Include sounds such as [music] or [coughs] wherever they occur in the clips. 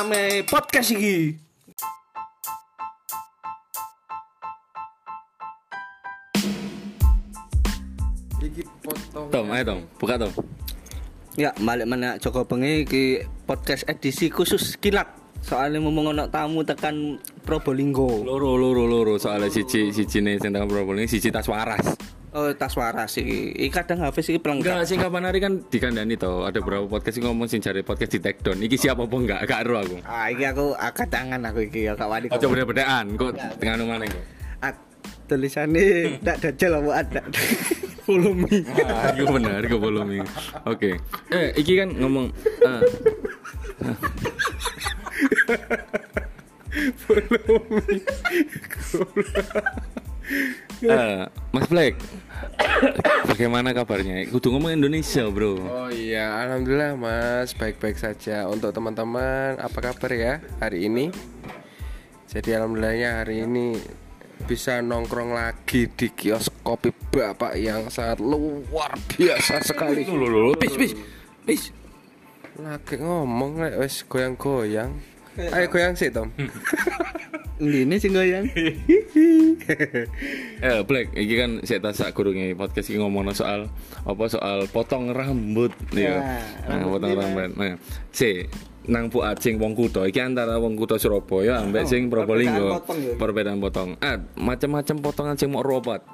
Rame podcast iki. Tom, ayo Tom, buka Tom. Ya, balik mana Joko Bengi ki podcast edisi khusus kilat. Soalnya mau ngono tamu tekan Probolinggo. Loro loro loro soalnya siji siji nih tentang ini siji tas waras. Oh, tas waras iki. Iki kadang Hafiz iki Enggak, pelengkap. sing kapan hari kan dikandani toh. Ada beberapa podcast yang ngomong sing cari podcast di take down. Iki siapa apa enggak? Gak ero aku. Ah, iki aku angkat tangan aku iki ya Kak Wali. Ojo beda-bedaan kok tengah mana kok. Ah, tulisannya ndak dajal apa ada. Follow me. Ah, iku bener, iku belum Oke. Eh, iki kan ngomong ah. [laughs] Eh, Mas Black, [coughs] bagaimana kabarnya? Kudu ngomong Indonesia, bro. Oh iya, alhamdulillah Mas, baik-baik saja. Untuk teman-teman, apa kabar ya hari ini? Jadi alhamdulillahnya hari ini bisa nongkrong lagi di kios kopi Bapak yang sangat luar biasa sekali. Loh, loh, loh, bis, bis, bis. Lagi ngomong wis goyang-goyang. Ayo goyang sih, Tom. [laughs] Ini sing goyang. [laughs] Eh, Black, iki kan saya tak sak gurunge podcast iki ngomong soal apa soal potong rambut ya. Nah, potong rambut. Nah, si nang Bu Acing wong kuto iki antara wong kuto Surabaya ambek sing Probolinggo. perbedaan potong ya? Perbedaan potong. Ah, macam-macam potongan sing mau robot.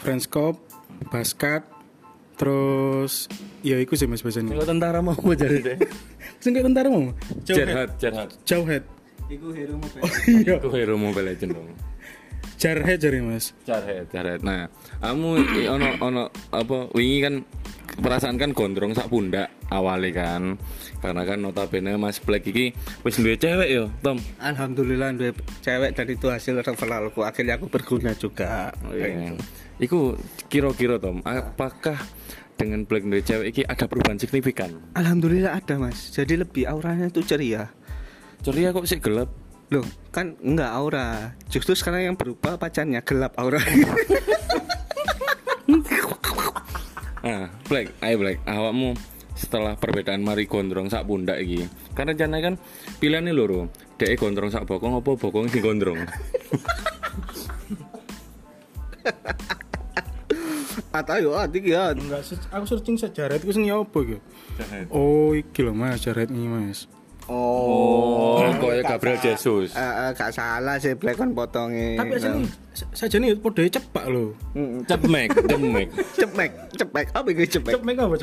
French Basket, terus ya iku sih mas bahasanya. Kalau tentara mau jadi deh. Sing kayak tentara mau? Jarhat, Jarhat. Jauhead. Iku hero mobile. Iya. Aku hero Mobile Legend dong. Jarhead jari mas. Jarhat, Jarhat. Nah, kamu ono ono apa wingi kan perasaan kan gondrong sak pundak awalnya kan karena kan notabene Mas Black iki wis duwe cewek yo Tom Alhamdulillah duwe cewek dan itu hasil referralku akhirnya aku berguna juga. Iya. Iku kira-kira Tom apakah dengan Black duwe cewek iki ada perubahan signifikan Alhamdulillah ada mas. Jadi lebih auranya tuh ceria. ceria kok sih gelap Loh, kan enggak aura. Justru sekarang yang berubah pacarnya gelap aura. Nah, [laughs] Black, ayo Black, awakmu setelah perbedaan mari gondrong sak pundak iki. Karena jane kan pilihannya loro. Dek gondrong sak bokong apa bokong sing gondrong. [laughs] Atau yo ya. Enggak, aku searching sejarah itu sing ya apa gitu. Oh, iki lho mas, Jarhead ini mas. Oh, koyo Gabriel Jesus. Eh, eh, gak salah sih Black kon potongnya. Tapi aja nih, saja nih podanya cepak loh. Cemek, cemek. [laughs] cepek, cepek. Apa itu cepek? Cepek apa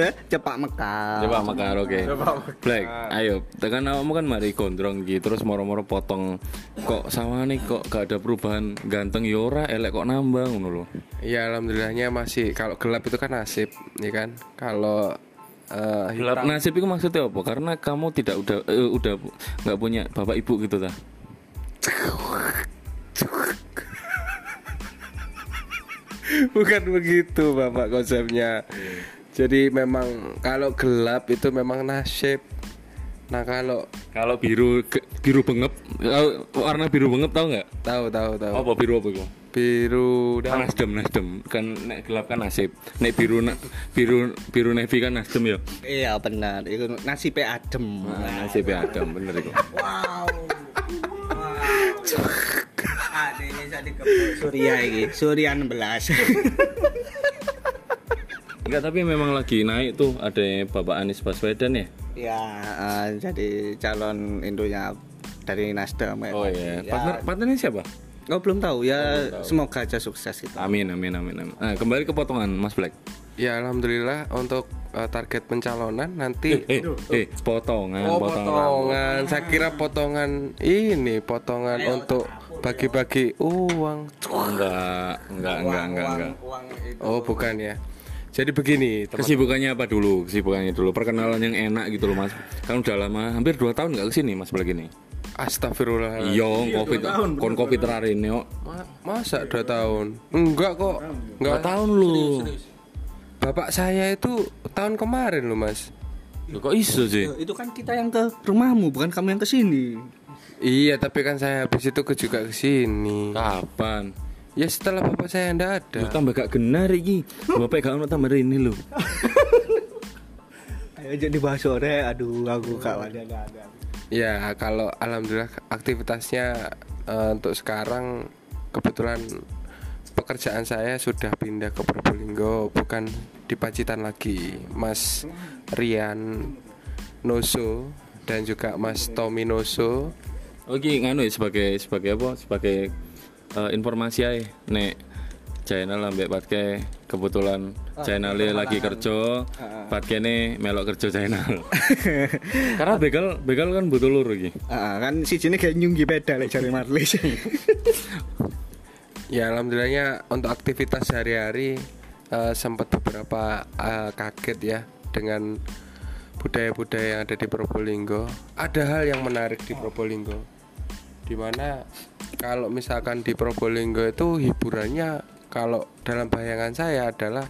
cepek? Eh, cepak Mekah. Coba makar oke. Black, ayo. Tekan awakmu kan mari gondrong gitu terus moro-moro potong. Kok sama nih kok gak ada perubahan ganteng yora elek kok nambah ngono lho. Ya alhamdulillahnya masih kalau gelap itu kan nasib, ya kan? Kalau eh, Gelap nasib itu maksudnya apa? Karena kamu tidak udah eh, udah nggak punya bapak ibu gitu ta. Bukan begitu Bapak konsepnya. Jadi memang kalau gelap itu memang nasib. Nah kalau Kalau biru ke- biru bengep, kau- warna biru bengep tahu nggak? tahu tahu tahu Apa biru apa itu? biru Kan nasdem nasdem kan nek gelap kan nasib. Nek biru na- biru biru navy kan nasdem ya. Iya benar, itu nasibnya adem. Nah, nasibnya adam bener itu. Ada ini bisa dikepuk Surya ini, Surya 16. Enggak tapi memang lagi naik tuh ada Bapak Anies Baswedan ya. ya, eh, jadi calon Indonya dari Nasdem. ya. Oh iya. Ya. Partner partnernya siapa? Oh belum tahu ya, semoga aja sukses gitu. Amin amin amin amin. Nah, kembali ke potongan Mas Black. Ya alhamdulillah untuk eh, target pencalonan nanti Eh, eh, potongan, Oh potongan. potongan, saya kira potongan ini potongan untuk bagi-bagi uang. Enggak, enggak, enggak, enggak, enggak. Uang itu. Oh bukan ya. Jadi begini, teman. Kesibukannya apa dulu? Kesibukannya dulu. Perkenalan yang enak gitu loh mas. Kan udah lama, hampir 2 tahun nggak ke sini mas Black ini. Astagfirullah. Iya, covid, kon covid terakhir ini. Ma- masa dua tahun? Enggak kok. Enggak 2 tahun lu. Bapak saya itu tahun kemarin loh mas. Loh, kok iso sih? Itu kan kita yang ke rumahmu, bukan kamu yang ke sini. Iya, tapi kan saya habis itu ke juga ke sini. Kapan? Ya setelah bapak saya ndak ada. Lu tambah gak genar iki. Bapak gak ono tambah ini lu. [laughs] Ayo jadi bahas sore, aduh aku kawan ada ada. Ya kalau alhamdulillah aktivitasnya eh, untuk sekarang kebetulan pekerjaan saya sudah pindah ke Probolinggo bukan di Pacitan lagi. Mas Rian Noso dan juga Mas Tommy Noso. Oke, nganu ya sebagai sebagai apa? Sebagai eh, informasi aja. Nek channel ambek Patke kebetulan channelnya lagi kerja, Patke ini melok kerja channel. [laughs] Karena begal begal kan butuh lur iki. Ah, kan si sini kayak nyunggi beda lek cari Marlis. [laughs] Ya alhamdulillahnya untuk aktivitas sehari-hari eh, sempat beberapa eh, kaget ya dengan budaya-budaya yang ada di Probolinggo. Ada hal yang menarik di Probolinggo. Di mana kalau misalkan di Probolinggo itu hiburannya kalau dalam bayangan saya adalah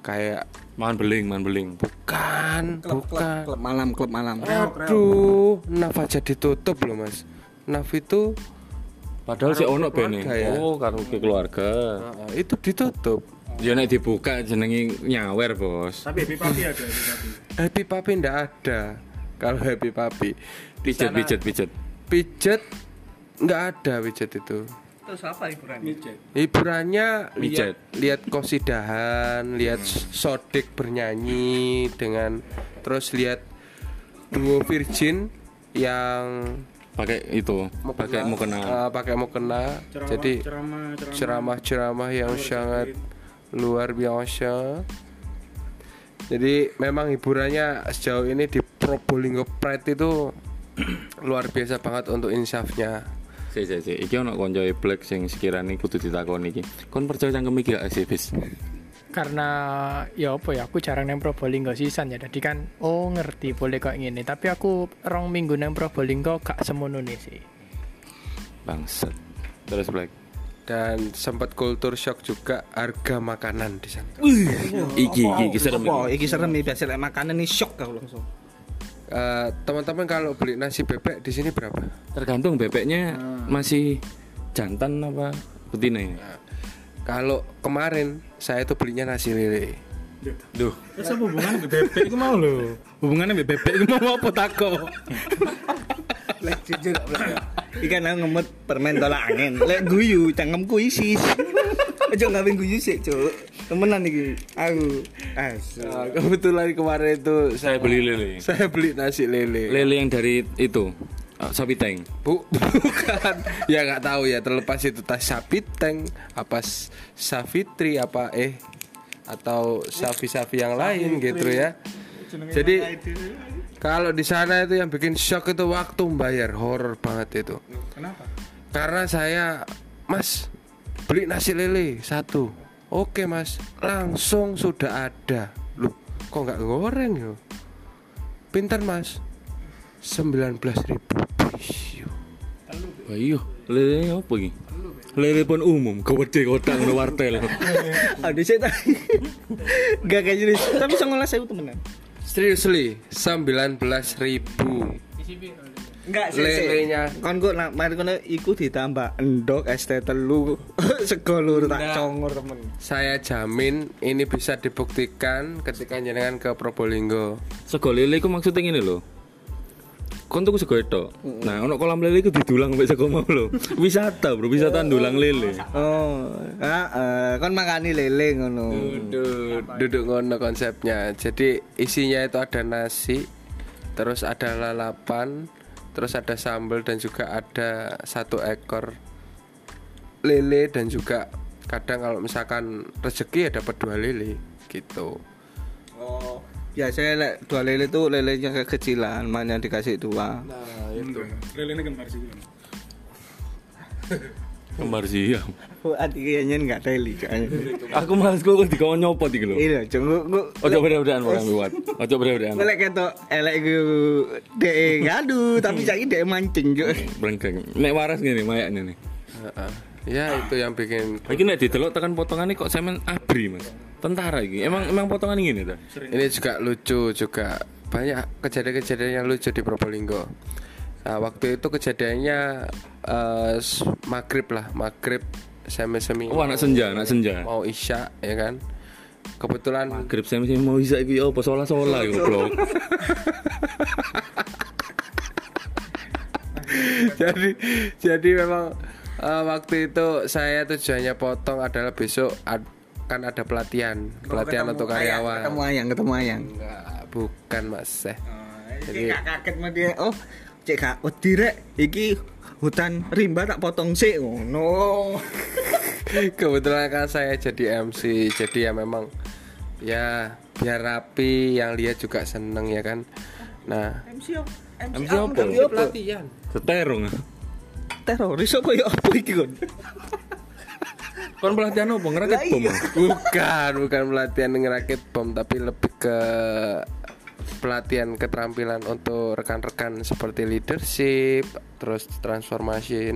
kayak Mangan beling, mangan beling. bukan, bukan. klub malam, klub malam. Aduh, Naf aja ditutup loh mas. Naf itu Padahal si ono bene. ya. Oh, karo keluarga. eh, itu ditutup. Ya nek dibuka jenenge nyawer, Bos. Tapi happy papi ada happy papi. Happy Papi ndak ada. Kalau Happy Papi Pijet, pijet, pijet. pijet nggak ada pijet itu. Terus apa hiburannya? Hiburannya Pijet. lihat lihat kosidahan, lihat sodik bernyanyi dengan terus lihat duo virgin yang Pakai itu, pakai mau kena. eh, pakai mau kena. Jadi ceramah ceramah ceramah-ceramah yang sangat luar biasa. Jadi memang hiburannya sejauh ini di Probolinggo Pride itu [clears throat] luar biasa banget untuk insafnya. Si, si, si. Iki ono konco black sing sekiranya kudu ditakoni iki. Kon percaya cangkem iki gak sih, bis? karena ya apa ya aku jarang nang Probolinggo sisan ya jadi kan oh ngerti boleh kok ngene tapi aku rong minggu nang Probolinggo gak semono nih sih Bangset. Terus black. Dan sempat kultur shock juga harga makanan di sana. Iki, iki, iki serem iki. iki serem nih biasa makanan nih shock aku langsung. Eh, teman-teman kalau beli nasi bebek di sini berapa? Tergantung bebeknya masih jantan apa betina ini. Kalau kemarin saya tuh belinya nasi lele. Duh, Terus apa hubungannya bebek itu mau lho. Hubungannya bebek itu mau apa tako? Lek jujur Ikan aku ngemut permen tolak angin. Lek guyu cangkemku isis. Ojo [laughs] ngawin guyu sih, Cuk. Temenan iki. Aku asu. Nah, kebetulan kemarin itu saya beli lele. saya beli nasi lele. Lele yang dari itu uh, sapi tank. Bu, [laughs] bukan. ya nggak tahu ya terlepas itu tas sapi tank apa Savitri apa eh atau sapi-sapi yang lain gitu ya. Jadi kalau di sana itu yang bikin shock itu waktu bayar horor banget itu. Kenapa? Karena saya Mas beli nasi lele satu. Oke mas, langsung sudah ada. Loh, kok nggak goreng yo? Pinter mas, sembilan belas ribu. Wah iya, lele apa iki? Lele pun umum, gede kotak ngono wartel. [laughs] Aduh saya tadi. [laughs] Gak kayak gini. Tapi songolah saya temenan. Seriously, sembilan belas ribu. Enggak Lelenya. Kon kok nak mari kono iku ditambah endok es teh telu [laughs] sego lur tak congor temen. Saya jamin ini bisa dibuktikan ketika jenengan ke Probolinggo. Sego lele iku maksudnya ngene lho. Kon tuku sego itu. Nah, ono kolam lele iku didulang mbek sego mau lho. [laughs] Wisata, Bro, wisata ndulang lele. Oh, heeh, kon makani lele ngono. Duduk, duduk ngono konsepnya. Jadi isinya itu ada nasi, terus ada lalapan, terus ada sambal dan juga ada satu ekor lele dan juga kadang kalau misalkan rezeki ya dapat dua lele gitu. Oh, biasanya lek dua lele tuh lelenya kekecilan, mana dikasih dua. Lele ini kembar sih. [laughs] Kembar siam. Fuad iki nyen enggak teli. Aku males kok dikon nyopot iki lho. Iya, gua Ojo beda-bedaan Bang Buat. Ojo beda-bedaan. Lek ketok elek ku dek ngadu tapi saiki dek mancing cuk. Brengkeng. Nek waras ngene mayaknya nih. Heeh. Ya itu yang bikin Iki nek didelok tekan potongannya kok semen abri, Mas. Tentara iki. Emang emang potongan ngene ta? ini juga lucu juga banyak kejadian-kejadian yang lucu di Probolinggo. Nah, waktu itu kejadiannya eh, s- maghrib lah, maghrib semi-semi. Oh, anak senja, anak senja. Mau isya ya kan. Kebetulan Grip saya mesti mau bisa iki apa sola-sola iku, Bro. jadi jadi memang eh, waktu itu saya tujuannya potong adalah besok ad- kan ada pelatihan, pelatihan untuk karyawan. Ketemu ayang, ketemu ayang. Enggak, bukan Mas eh. Jadi kaget dia. Oh, cek gak wedi rek. Iki hutan rimba tak potong sik ngono. [laughs] Kebetulan kan saya jadi MC, jadi ya memang ya biar rapi, yang lihat juga seneng ya kan. Nah, MC yo. MC apa? pelatihan. Seterong. Teroris apa ya apa iki kon? Kon pelatihan apa? Ngerakit bom. iya. Bukan, bukan pelatihan ngerakit bom, tapi lebih ke pelatihan keterampilan untuk rekan-rekan seperti leadership, terus transformasi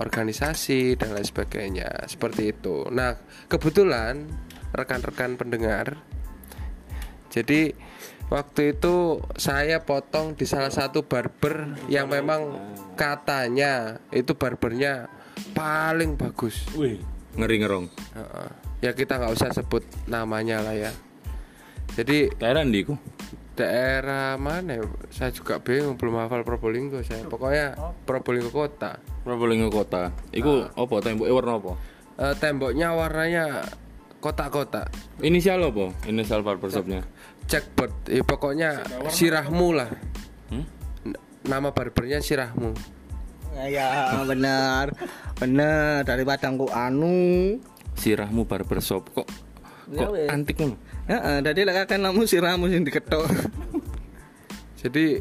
organisasi dan lain sebagainya. Seperti itu. Nah, kebetulan rekan-rekan pendengar jadi waktu itu saya potong di salah satu barber yang memang katanya itu barbernya paling bagus. Wih, ngeri ngerong. Ya kita nggak usah sebut namanya lah ya. Jadi Daerah iku? daerah mana? ya? Saya juga bingung belum hafal Probolinggo saya. Pokoknya Probolinggo kota. Probolinggo kota. Iku apa temboke warna apa? Eh, temboknya warnanya kotak-kotak. Inisial apa? Inisial barbershopnya. Jackpot. Ya, pokoknya sirahmu lah. Hmm? Nama barbernya sirahmu. Ya benar. Benar dari padangku anu. Sirahmu barbershop kok Ya, kok weh. antik ngono. Heeh, dadi kan namu siramu sing diketok. Jadi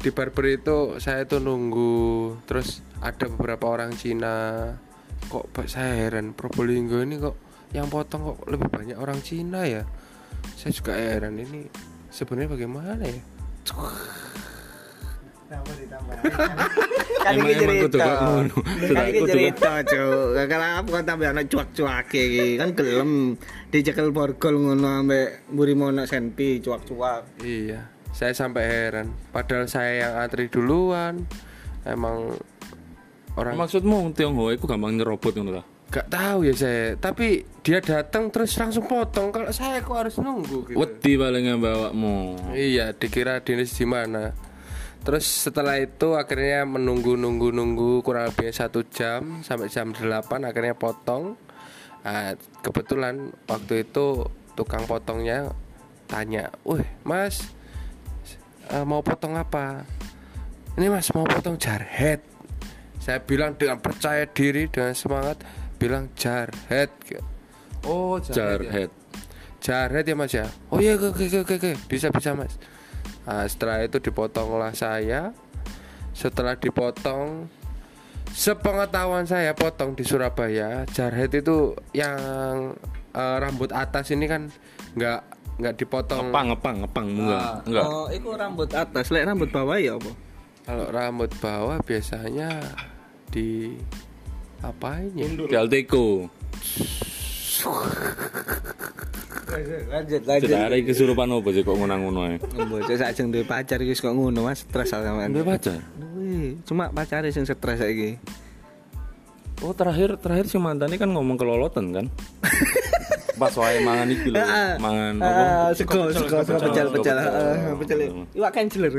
di barber itu saya tuh nunggu terus ada beberapa orang Cina. Kok ba- saya heran Probolinggo ini kok yang potong kok lebih banyak orang Cina ya? Saya juga heran ini sebenarnya bagaimana ya Kan [laughs] Emang- emang kudu cerita. kok ngono. Iki kudu cerita, Cuk. Kalau aku kan tambah ana cuak-cuak iki. Kan gelem dicekel borgol ngono ambek mburi mono senpi cuak-cuak. iya saya sampai heran padahal saya yang antri duluan emang orang Maksudmu Tionghoa iku gampang nyerobot ngono ta? gak tahu ya saya tapi dia datang terus langsung potong kalau saya kok harus nunggu gitu. Wedi paling bawakmu. Iya, dikira dinas di mana. Terus setelah itu akhirnya menunggu nunggu nunggu kurang lebih satu jam sampai jam 8 akhirnya potong. Nah, kebetulan waktu itu tukang potongnya tanya, "Wih, Mas, eh, mau potong apa?" Ini Mas mau potong jarhead. Saya bilang dengan percaya diri dengan semangat bilang jarhead. Oh, jarhead. ya. Jarhead. Jarhead ya mas ya Oh iya oke oke oke oke Bisa bisa mas nah, Setelah itu dipotonglah saya Setelah dipotong Sepengetahuan saya potong di Surabaya Jarhead itu yang eh, rambut atas ini kan nggak nggak dipotong Ngepang ngepang ngepang enggak. Enggak. Oh, iku rambut atas, lek rambut bawah ya apa? Kalau rambut bawah biasanya di apain ya? Di [laughs] Alteko. Lanjut, Tidak ada kesurupan apa sih kok ngono-ngono ae. Bocah sakjeng duwe pacar iki kok ngono Mas, stres sampean. Duwe pacar. Duwe, cuma pacare sing stres saiki. Oh terakhir terakhir si mantan ini kan ngomong kelolotan kan? [laughs] Pas wae mangan iki lho, mangan apa? Ah, sego, sego, sego pecel, pecel, pecel. ah, pecel. [laughs] Iwak kenceler.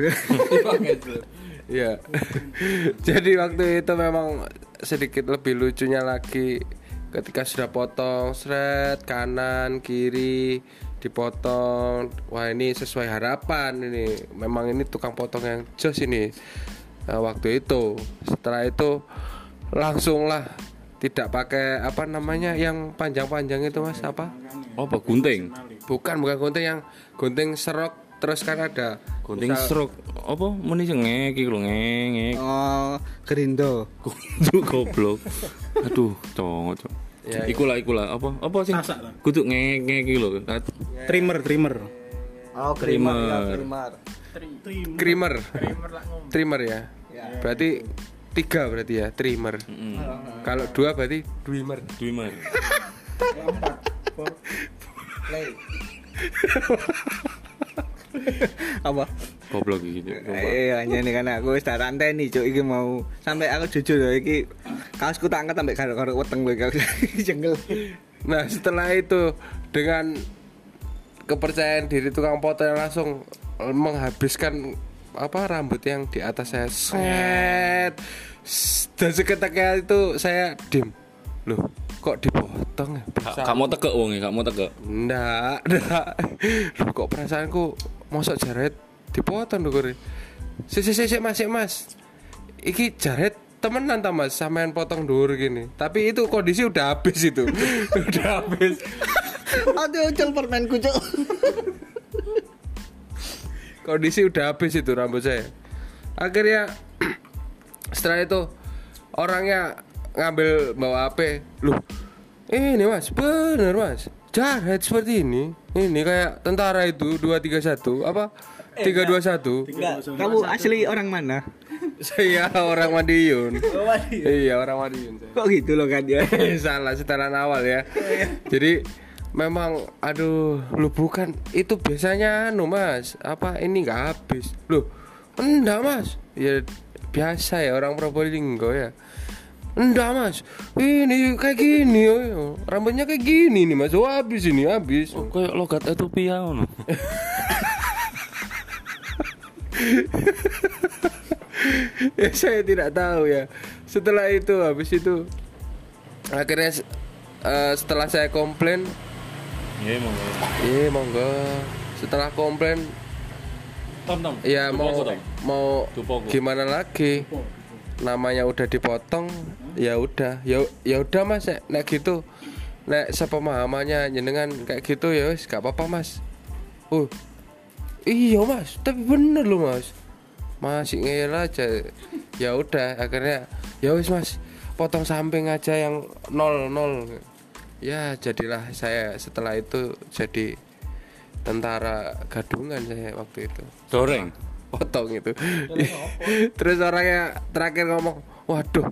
Iya. [laughs] Jadi waktu itu memang sedikit lebih lucunya lagi ketika sudah potong seret kanan kiri dipotong. Wah ini sesuai harapan ini. Memang ini tukang potong yang jos ini. Nah, waktu itu setelah itu langsung lah tidak pakai apa namanya yang panjang-panjang itu mas apa? Apa gunting? bukan bukan gunting yang gunting serok terus kan ada Gunting misal- stroke apa muni sing ngek iki lho ngek. Oh, Gerindo. Kudu goblok. Aduh, cong, cong. Ya, iku lah, iku lah. Apa? Apa sih? Kudu ngek ngek iki lho. Trimmer, trimmer. Oh, Krimer. ya. Trimmer ngomong. Trimmer ya. Berarti tiga berarti ya, trimmer. Kalau dua berarti dwimer. Dwimer. [laughs] [laughs] Apa? Goblok iki. Cuk. Iya, hanya nih karena aku wis tak nih cuk iki mau sampai aku jujur ya iki kaosku tak angkat sampai karo-karo weteng kowe kau [laughs] jengkel. Nah setelah itu dengan kepercayaan diri tukang foto yang langsung menghabiskan apa rambut yang di atas saya set dan seketika itu saya dim loh kok dipotong ya Ka- Kamu tegak wong ya, kamu tegak. Nggak. [laughs] Loh, kok perasaanku mosok jaret dipotong lho kore. Sik sik sik sik, Mas, sik, Mas. Iki jaret temenan ta Mas, sampean potong dhuwur gini. Tapi itu kondisi udah habis itu. [laughs] udah habis. Aduh, ucul permenku cuk. Kondisi udah habis itu rambut saya. Akhirnya [clears throat] setelah itu orangnya ngambil bawa HP. Loh, ini Mas, bener Mas. Jaret seperti ini. Ini kayak tentara itu 231 apa? 321. Enggak, kamu asli orang mana? [laughs] Saya orang [laughs] Madiun. Iya, orang Madiun. saya. Kok gitu loh kan ya? [laughs] Salah setelan awal ya. Jadi memang aduh lu bukan itu biasanya anu Mas, apa ini nggak habis. Loh, enggak Mas. Ya biasa ya orang Probolinggo ya. Enggak mas, ini kayak gini, oh. rambutnya kayak gini nih mas, oh habis ini habis. Oh, kayak logat Ethiopia ngono. [laughs] ya saya tidak tahu ya setelah itu habis itu akhirnya eh, setelah saya komplain Iya, mau. iya monggo setelah komplain Tom, Tom. ya mau Tom. mau Tupoku. gimana lagi namanya udah dipotong ya udah. Ya ya udah mas. Nek, nek gitu nek sepemahamannya jenengan kayak gitu ya wis gak apa-apa mas. Oh iya mas. Tapi bener loh mas. Masih ngeyel aja. Ya udah akhirnya ya wis mas. Potong samping aja yang nol nol. Ya jadilah saya setelah itu jadi tentara gadungan saya waktu itu. Doreng. Potong itu. [laughs] Terus orangnya terakhir ngomong waduh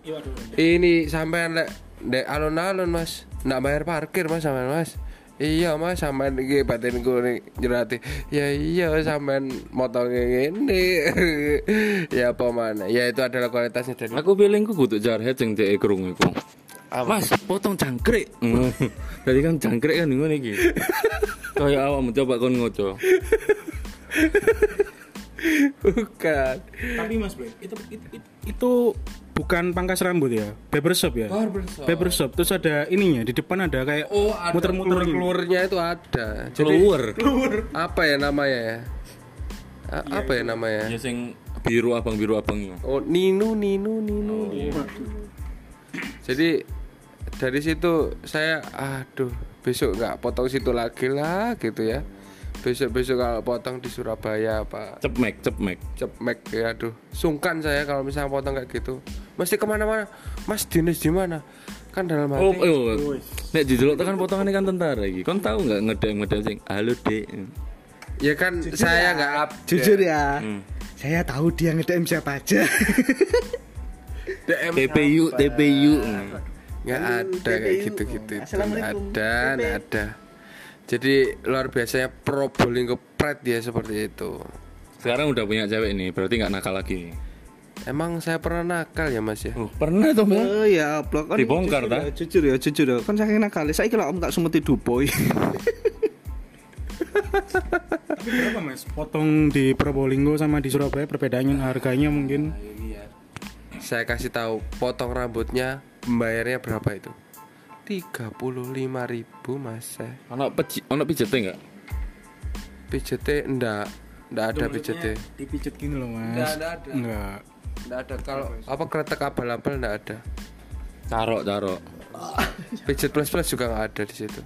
ini sampean lek dek alun-alun mas. Nggak bayar parkir mas sampean mas. Iya mas sampean iki batin gue jerati. Ya iya sampean motongnya ini. [laughs] Ya apa mana? Ya itu adalah kualitasnya dari Aku feelingku kudu jarhead sing dhek krungu iku. Mas, potong jangkrik. [laughs] Jadi kan jangkrik kan ngono iki. Kayak awakmu coba kon ngoco. Bukan Tapi Mas Bro, itu, itu, itu, itu bukan pangkas rambut ya, barbershop ya. Barbershop. Barbershop. Terus ada ininya di depan ada kayak oh ada muter-muter keluarnya itu ada jadi Keluar. apa ya namanya ya A- apa ya namanya Ya sing biru abang biru abang ya. Oh, Nino, Nino, Nino. Nino. Jadi dari situ saya aduh, besok nggak potong situ lagi lah gitu ya. Besok-besok kalau potong di Surabaya apa Cepmek, cepmek. Cepmek ya aduh. Sungkan saya kalau misalnya potong kayak gitu. Mesti ke mana-mana. Mas dinas di mana? Kan dalam hati. Oh, oh. Nek didelok tekan potongannya kan tentara iki. Kon tahu nggak ngedem ngedem sing halo Dek. Ya kan saya nggak up. Jujur ya. Hmm. Saya tahu dia nge-DM siapa aja. DM TPU, TPU. nggak ada kayak gitu-gitu itu. Assalamualaikum. ada nggak ada jadi luar biasanya Probolinggo Pride dia seperti itu Sekarang udah punya cewek nih, berarti nggak nakal lagi. emang saya pernah nakal ya mas ya Oh, pernah tuh, Mbak. Oh ya, blok kan Dibongkar, jujur ta? ya, Jujur ya, jujur ya. Kan saking nakal. Saya kira om gak semuti dupoy. Tapi berapa Mas? Potong di Probolinggo sama di Surabaya perbedaannya harganya mungkin saya kasih tahu potong rambutnya bayarnya berapa itu 35.000 ribu mas. Ono peci, ono pijete nggak? PJT enggak enggak ada PJT dipijet gini loh Mas. Nggak, nggak ada. Enggak. enggak ada kalau apa kretek abal-abal enggak ada Carok, carok. PJT plus plus juga enggak ada di situ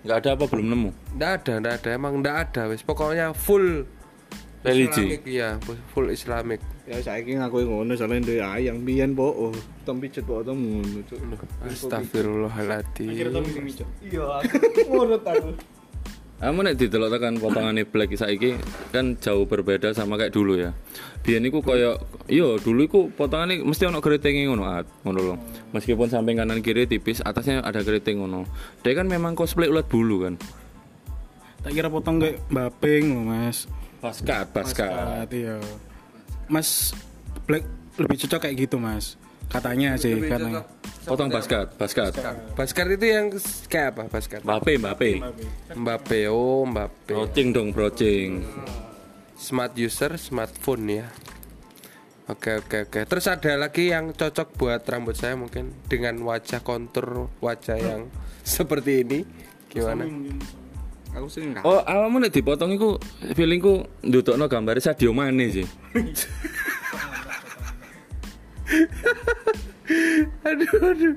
Nggak ada apa belum nemu? enggak ada enggak ada emang enggak ada wis pokoknya full Religi. Iya full Islamik Ya saiki ngaku ngono soalnya duwe ayang biyen po. Oh, tom pijet po tom ngono, Cuk. Astagfirullahaladzim Iya, aku [laughs] ngurut aku. Kamu nek didelok tekan potongane black saiki kan jauh berbeda sama kayak dulu ya. Biyen iku koyo iya dulu iku potongane mesti ono keritinge ngono at, ngono lho. Meskipun samping kanan kiri tipis, atasnya ada keriting ngono. Dia kan memang cosplay ulat bulu kan. Tak kira potong kayak Mbappe loh mas. Baskat, baskat. Saat iya. Mas Black lebih cocok kayak gitu mas. Katanya sih katanya. Potong baskat, baskat. Baskar itu yang kayak apa Baskar? Mbappe, Mbappe. Mbappe oh Mbappe Brocing dong, brocing. Smart user smartphone ya Oke oke oke Terus ada lagi yang cocok buat rambut saya mungkin Dengan wajah kontur wajah yang [laughs] seperti ini Gimana? Aku sih enggak. Oh, awakmu nek dipotong iku feelingku ndutokno gambare Sadio Mane sih. [laughs] aduh aduh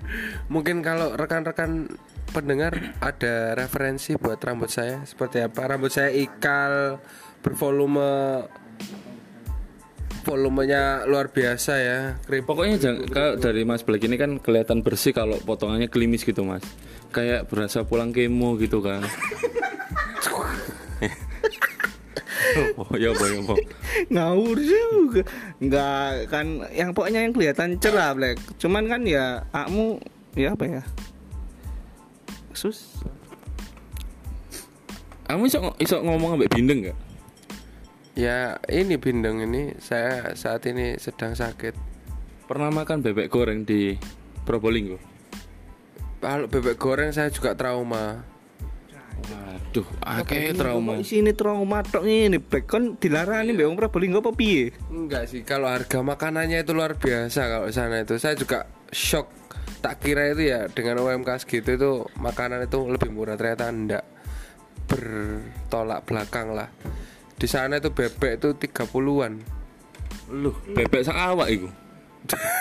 mungkin kalau rekan-rekan pendengar ada referensi buat rambut saya seperti apa rambut saya ikal bervolume volumenya luar biasa ya Krip- Pokoknya jangan kalau dari Mas Black ini kan kelihatan bersih kalau potongannya klimis gitu Mas. Kayak berasa pulang kemo gitu kan. [laughs] oh, ya apa ya apa. ngawur juga nggak kan yang pokoknya yang kelihatan cerah black cuman kan ya akmu ya apa ya sus Kamu iso, iso ngomong ambek bindeng gak? ya ini bindeng ini saya saat ini sedang sakit Pernah makan bebek goreng di Probolinggo? kalau bebek goreng saya juga trauma Waduh, akeh trauma. sini trauma tok ini black kan dilarani mbak wong Probolinggo apa piye Enggak sih, kalau harga makanannya itu luar biasa kalau di sana itu. Saya juga shock. Tak kira itu ya dengan UMK segitu itu makanan itu lebih murah ternyata enggak. Bertolak belakang lah. Di sana itu bebek itu 30-an. Loh, bebek sak awak iku. [laughs]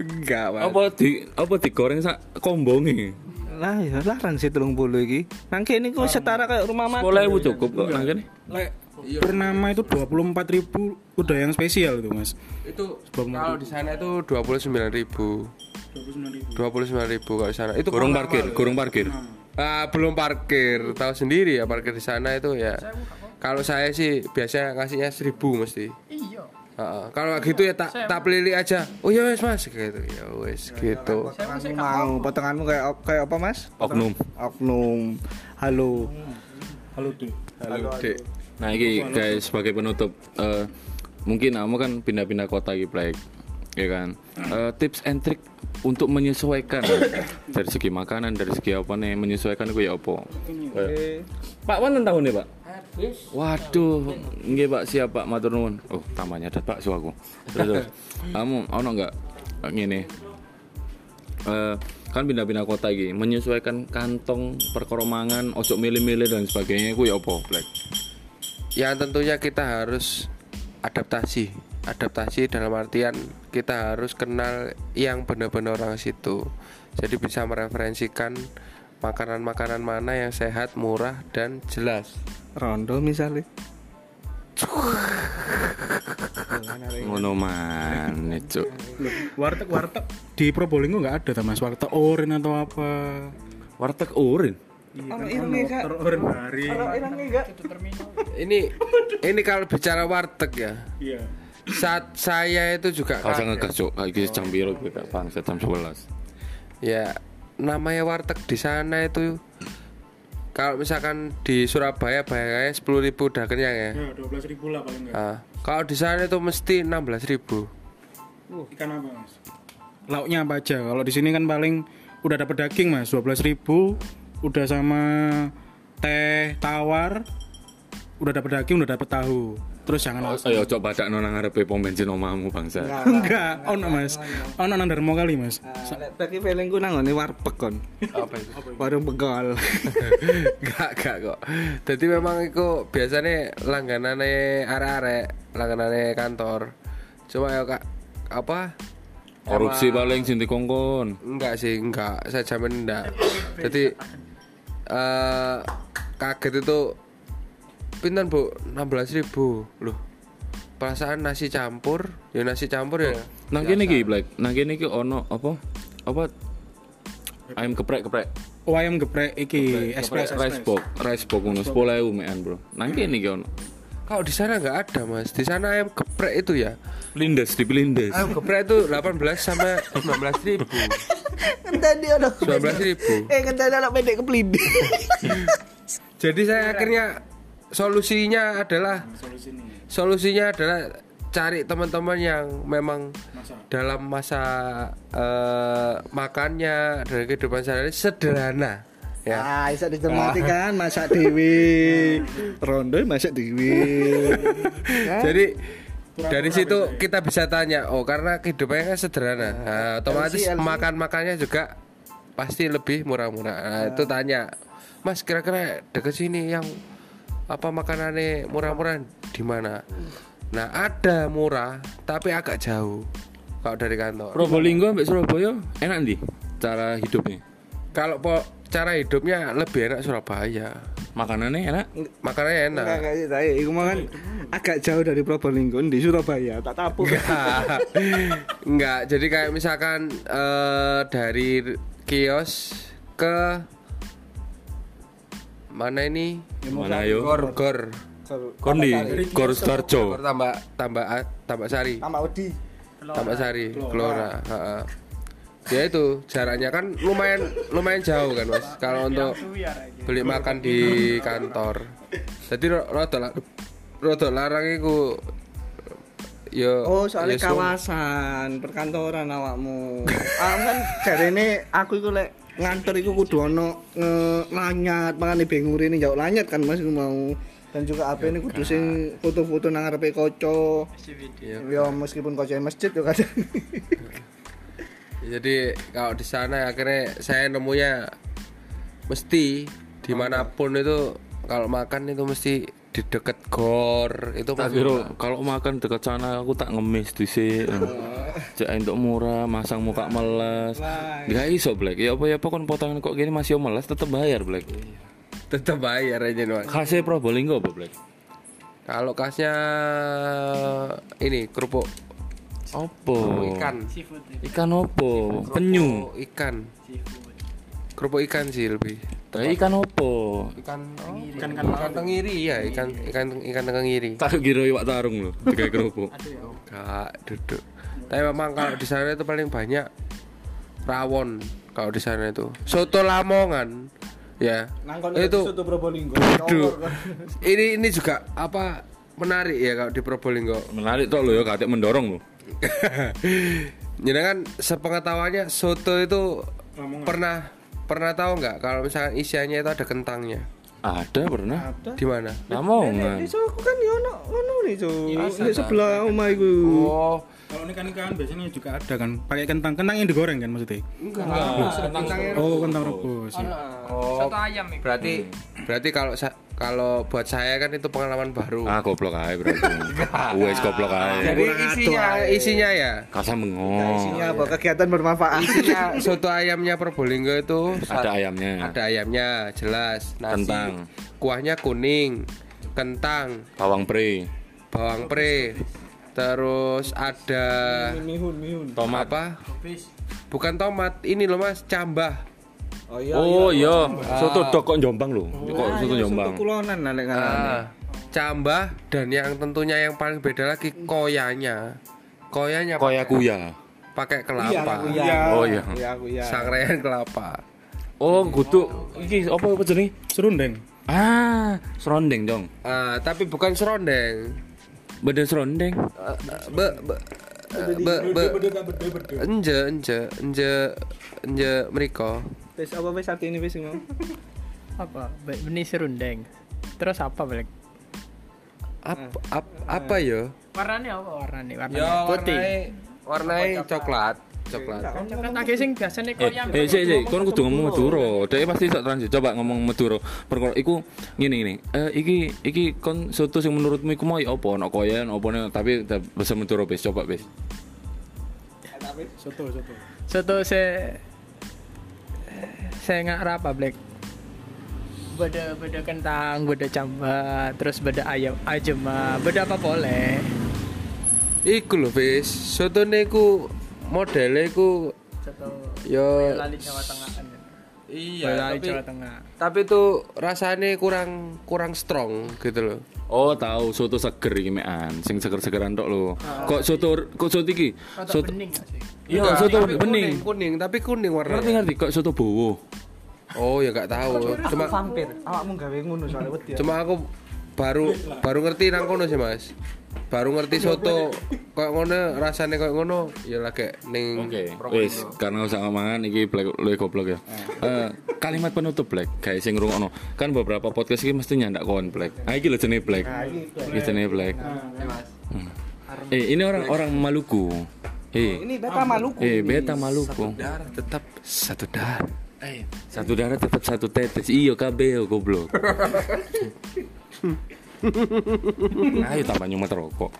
Enggak. Apa di apa digoreng sak kombonge? Lah ya larang sih telung bulu iki nang kene ku setara kayak rumah makan 10.000 cukup kok nang kene. Lek bernama itu 24.000 udah yang spesial itu mas. Itu kalau di sana itu 29.000. 29.000 kalau di sana. Itu Gorong kalau parkir, gorong parkir. Ah, belum parkir. Tahu sendiri ya parkir di sana itu ya. Kalau saya sih biasanya ngasihnya 1000 mesti. Iya. Heeh. Kalau gitu ya tak tak pelili aja. Oh ya wes mas. Gitu. Ya wes gitu. Potonganmu mau. potonganmu kayak kayak apa mas? Oknum. oknum. Halo. Halo deh. Halo dek. Nah ini guys sebagai penutup eh, mungkin kamu kan pindah-pindah kota gitu Black ya kan? Eh, tips and trick untuk menyesuaikan. Dari segi makanan dari segi apa nih? Menyesuaikan itu ya apa? Pak wonten tahun nih Pak Waduh, nggih Pak siap Pak matur nuwun. Oh, tambahnya ada bakso aku. Terus, [laughs] kamu ono nggak ngene? Eh, kan pindah-pindah kota iki, menyesuaikan kantong perkoromangan, ojo milih-milih dan sebagainya itu ya apa, Black? Ya tentunya kita harus adaptasi. Adaptasi dalam artian kita harus kenal yang benar-benar orang situ. Jadi bisa mereferensikan makanan-makanan mana yang sehat, murah dan jelas. Rondo misalnya Ngono man, cuk. Warteg warteg di Probolinggo nggak ada, ta, mas. Warteg oren atau apa? Warteg hari. Ono irenge kak Ini ini kalau bicara warteg ya. Iya. Saat saya itu juga Kau usah kaget. ngegas cuk, kayak gitu jam biru kita bangsa jam 11. Ya, namanya warteg di sana itu kalau misalkan di Surabaya bayarnya 10.000 ribu udah kenyang ya. Ya, 12 ribu lah paling nggak. Ah, kalau di sana itu mesti 16.000 ribu. Ikan apa mas? Lauknya apa aja? Kalau di sini kan paling udah dapet daging mas, 12 ribu. Udah sama teh tawar. Udah dapet daging, udah dapet tahu. Terus jangan Oh, ayo coba badak nang ngarepe pom bensin omamu bangsa. Enggak, [laughs] ono mas. Ono nang Darmo kali mas. Lagi feelingku nang ngene warpek kon Apa itu? [laughs] warung begal [laughs] Gak, gak kok. Jadi memang itu biasanya langganane arek-arek, langganane kantor. Cuma ya kak, apa? Korupsi paling sing dikongkon. Enggak sih, enggak. Saya jamin enggak. Jadi eh kaget itu pinten bu? 16.000 ribu. Loh perasaan nasi campur? Ya nasi campur ya? Nang kene iki Black, nang kene iki ono apa? Apa? Ayam geprek geprek. Oh ayam geprek iki. Express rice box, rice box ngono 10.000 mean, Bro. Nang kene iki ono. kalau di sana nggak ada mas? Di sana ayam geprek itu ya? Pelindes di pelindes. ayam geprek itu 18 sampai 19 ribu. [laughs] Ngenteni ono. 19 ribu. Eh ngenteni anak pendek keplindi. [laughs] jadi saya akhirnya solusinya adalah solusinya adalah cari teman-teman yang memang dalam masa eh, makannya dan kehidupan sehari sederhana ya. Ah, bisa dicermati kan masak dewi. Rondo masak dewi. [laughs] jadi dari situ kita bisa tanya oh karena kehidupannya kan sederhana. Nah, otomatis makan makannya juga pasti lebih murah-murah. Nah, itu tanya mas kira-kira deket sini yang apa makanannya murah-murah di mana nah ada murah tapi agak jauh kalau dari kantor Probolinggo sampai Surabaya enak nih cara hidupnya. kalau po, cara hidupnya lebih enak Surabaya Makanannya enak. makanannya enak Enggak kayak saya, iku mah kan agak jauh dari Probolinggo di Surabaya, tak tapu. Enggak. [laughs] Enggak, jadi kayak misalkan eh, dari kios ke mana ini? Mana yo? Gor Gor. Kondi, Gor Starjo. Gor tambah tambah tambah sari. Tambah Udi. Tambah sari, Gelora. heeh. Ya itu jaraknya kan lumayan lumayan jauh kan mas. Kalau untuk beli makan di kantor. Jadi rada rada larang iku yo Oh, soalnya ya kawasan perkantoran awakmu. Aku kan jarene aku iku lek ngantor iku kudu ono lanyat, makane bingung rene jauh lanyat kan Mas mau. Dan juga apa ini kudu sing foto-foto nang ngarepe kaca. Ya meskipun kaca masjid yo kadang. Jadi kalau di sana akhirnya saya nemunya mesti di mana pun itu kalau makan itu mesti di deket gor itu Tak kira kalau makan dekat sana aku tak ngemis dhisik. [laughs] Cek untuk murah, masang muka melas. Gak iso Black. Ya apa ya apa kon potongan kok gini masih melas tetep bayar Black. tetap bayar aja Mas. Khasnya Probolinggo apa Black? Kalau kasnya ini kerupuk Apa? ikan, Ikan opo? Penyu. ikan, kerupuk ikan sih lebih. Ikan opo? Ikan oh, ikan ikan tengiri [laughs] ya ikan ikan ikan tengiri. Tak kira iwak tarung loh, tiga kerupuk. Gak duduk. Tapi memang kalau di sana itu paling banyak rawon kalau di sana itu. Soto Lamongan. Ya. itu soto Probolinggo. [laughs] Ini ini juga apa menarik ya kalau di Probolinggo. Menarik toh lo ya, katik mendorong loh. Jadi kan sepengetahuannya soto itu pernah pernah tahu nggak kalau misalkan isiannya itu ada kentangnya? Ada pernah? Di mana? Lamongan. Iso aku kan yo ono ngono nih, Cuk. Sebelah omah iku. Oh, Kalau ini kan ikan biasanya juga ada kan pakai kentang kentang yang digoreng kan maksudnya oh kentang rebus ya. oh. Soto ayam itu. Berarti berarti kalau kalau buat saya kan itu pengalaman baru. Ah, goblok aja berarti. [laughs] Wes goblok aja. Jadi isinya isinya ya. Kasa mengong. Isinya apa? Kegiatan bermanfaat. Isinya soto ayamnya Probolinggo itu Ada ayamnya. ada ayamnya jelas nasi Kentang. kuahnya kuning kentang Bawang pre, bawang pre terus ada Mihun, mihun. tomat. apa bukan tomat ini loh mas cambah Oh iya. Oh iya, soto dok kok Jombang loh. Kok soto Jombang. Kulonan lah lek ah, cambah dan yang tentunya yang paling beda lagi koyanya koyanya Koya kuya. pakai kelapa Oh iya. Iya, ya. sangrean kelapa Oh, kudu iki apa apa jenenge? serundeng Ah, serondeng dong. ah tapi bukan serondeng Beda serondeng. Eh, eh, be be eh, be be enje enje enje enje mereka Wis apa wis arti ini wis mau? [laughs] Apa? Be- Benih serundeng. Terus apa balik? apa apa, apa ya Warnanya apa warnanya? Warnanya ya putih. warnai warnai coklat coklat Coklat lagi sing biasanya Eh, koyam. eh, sih, sih, kon kudu ngomong Madura. Dia pasti tak transit. Coba ngomong Madura. Perkara iku ngene ngene. Eh, iki iki kon soto sing menurutmu iku mau ya apa? Ono koyen apa? Tapi bahasa Madura wis coba wis. soto soto Soto se saya nggak apa Black. Beda beda kentang, beda cambah, terus beda ayam ajema, beda apa boleh. Iku lho, Fis. Sotone iku modele iku yo Jawa Tengahan iya, lali tapi Jawa Tengah tapi tuh rasanya kurang kurang strong gitu loh. Oh, tahu soto seger iki mekan, sing seger-segeran tok lho. Kok soto kok soto iki? Soto bening Iya, soto tapi bening. Kuning, kuning, tapi kuning Ngerti warnanya. ngerti kok soto bowo. Oh, ya gak tahu. Cuma Vampir. Awakmu gawe ngono soalnya wedi. cuma aku baru baru ngerti nang kono sih, Mas. Baru ngerti soto kayak ngono rasanya kayak ngono ya lagi ning Oke, wis karena usah ngomongan iki black luwe goblok ya. Eh, kalimat penutup black guys sing ngrungokno. Kan beberapa podcast iki mesti nyandak kon black. Ah iki lho jenenge black. Iki jenenge black. Hmm. Eh, ini orang orang Maluku. Eh, Ini beta Maluku. eh beta Maluku. darah tetap satu darah. Eh, satu darah tetap satu tetes. Iyo kabeh yo goblok. [laughs] Ayo tambah nyumet rokok.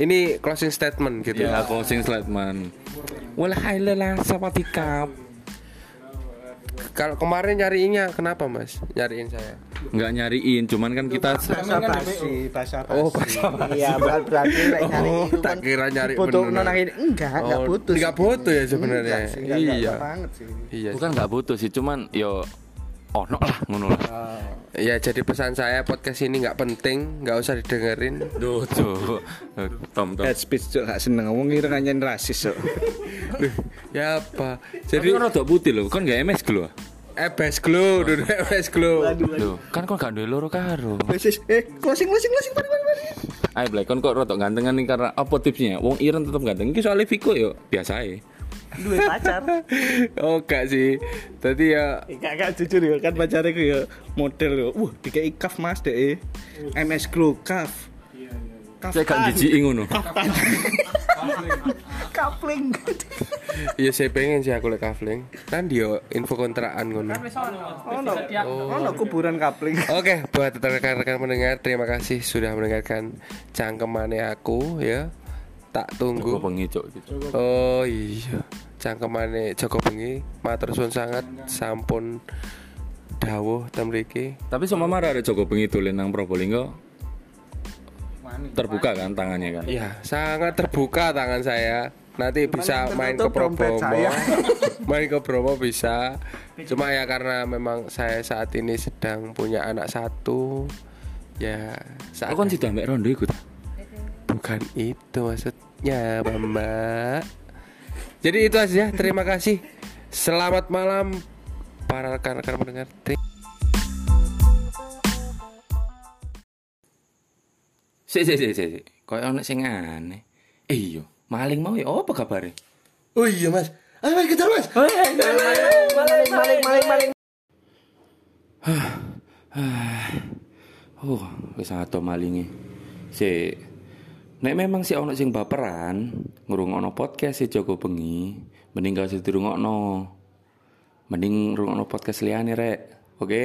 Ini closing statement gitu. Ya, closing slide man. Walahai lelah seperti kap. Kalau kemarin nyariinnya kenapa, Mas? Nyariin saya. Nggak nyariin, cuman kan kita Bahasa basi, bahasa basi. Oh, bahasa basi. Iya, berarti lek nyari Oh, tak kan kira nyari foto beneran. nang ini enggak, enggak Oh, putus. nggak putus ya sebenarnya. Enggak enggak- enggak Iya. banget sih. Iya. bukan nggak butuh sih, cuman yo ono lah ngono lah. Ya jadi pesan saya podcast ini nggak penting, nggak usah didengerin. Duh, tuh. Tom, tom. Head speech cok gak seneng ngomong kira nganyen rasis cok. [laughs] Ya apa? Jadi kan rada putih lho, kan gak MS glow. ebes [laughs] glow, dulu ebes glow. Lho, kan kok gak duwe loro karo. Wis eh closing closing closing mari mari mari. Ayo Black, kon kok rada gantengan nih karena apa tipsnya? Wong Iren tetep ganteng. Iki soalnya Viko yo biasa ae. Duwe pacar. [laughs] Oh gak sih. Tadi ya Gak gak jujur ya kan pacarnya ya model yo. Wah, dikai kaf Mas dek. MS Glow kaf. Kaf. Saya gak jijiki ngono. Kapling. ya saya pengen sih aku lek kafling. Kan dia info kontrakan ngono. Ono. Ono kuburan kapling. Oke, buat rekan-rekan pendengar, terima kasih sudah mendengarkan cangkemane aku ya. Tak Tunggu tunggu. bengi cok gitu. Oh iya, cangkemane Joko Bengi, matur suwun sangat sampun dawuh tem mriki. Tapi sama marah ada Joko bengi tulen nang Probolinggo. Terbuka kan tangannya kan. Iya, sangat terbuka tangan saya. Nanti bisa main ke Bromo. saya. [laughs] main ke Bromo bisa. Cuma ya karena memang saya saat ini sedang punya anak satu. Ya, saat Aku kan sudah ambek rondo ikut. Bukan itu maksudnya, Mbak. Jadi itu aja. Terima kasih. Selamat malam para rekan-rekan pendengar. Sik sik sik sik. Kayak ono sing aneh. Eh iya, maling mau ya apa kabare? Oh iya mas Ayo mari kejar mas Maling maling maling maling. [sighs] Oh, wis ato malinge. Sik. Nek memang sih ono sing baperan, ngrungokno podcast si Joko Bengi, mending gak usah dirungokno. Mending ngrungokno podcast liyane rek. Oke?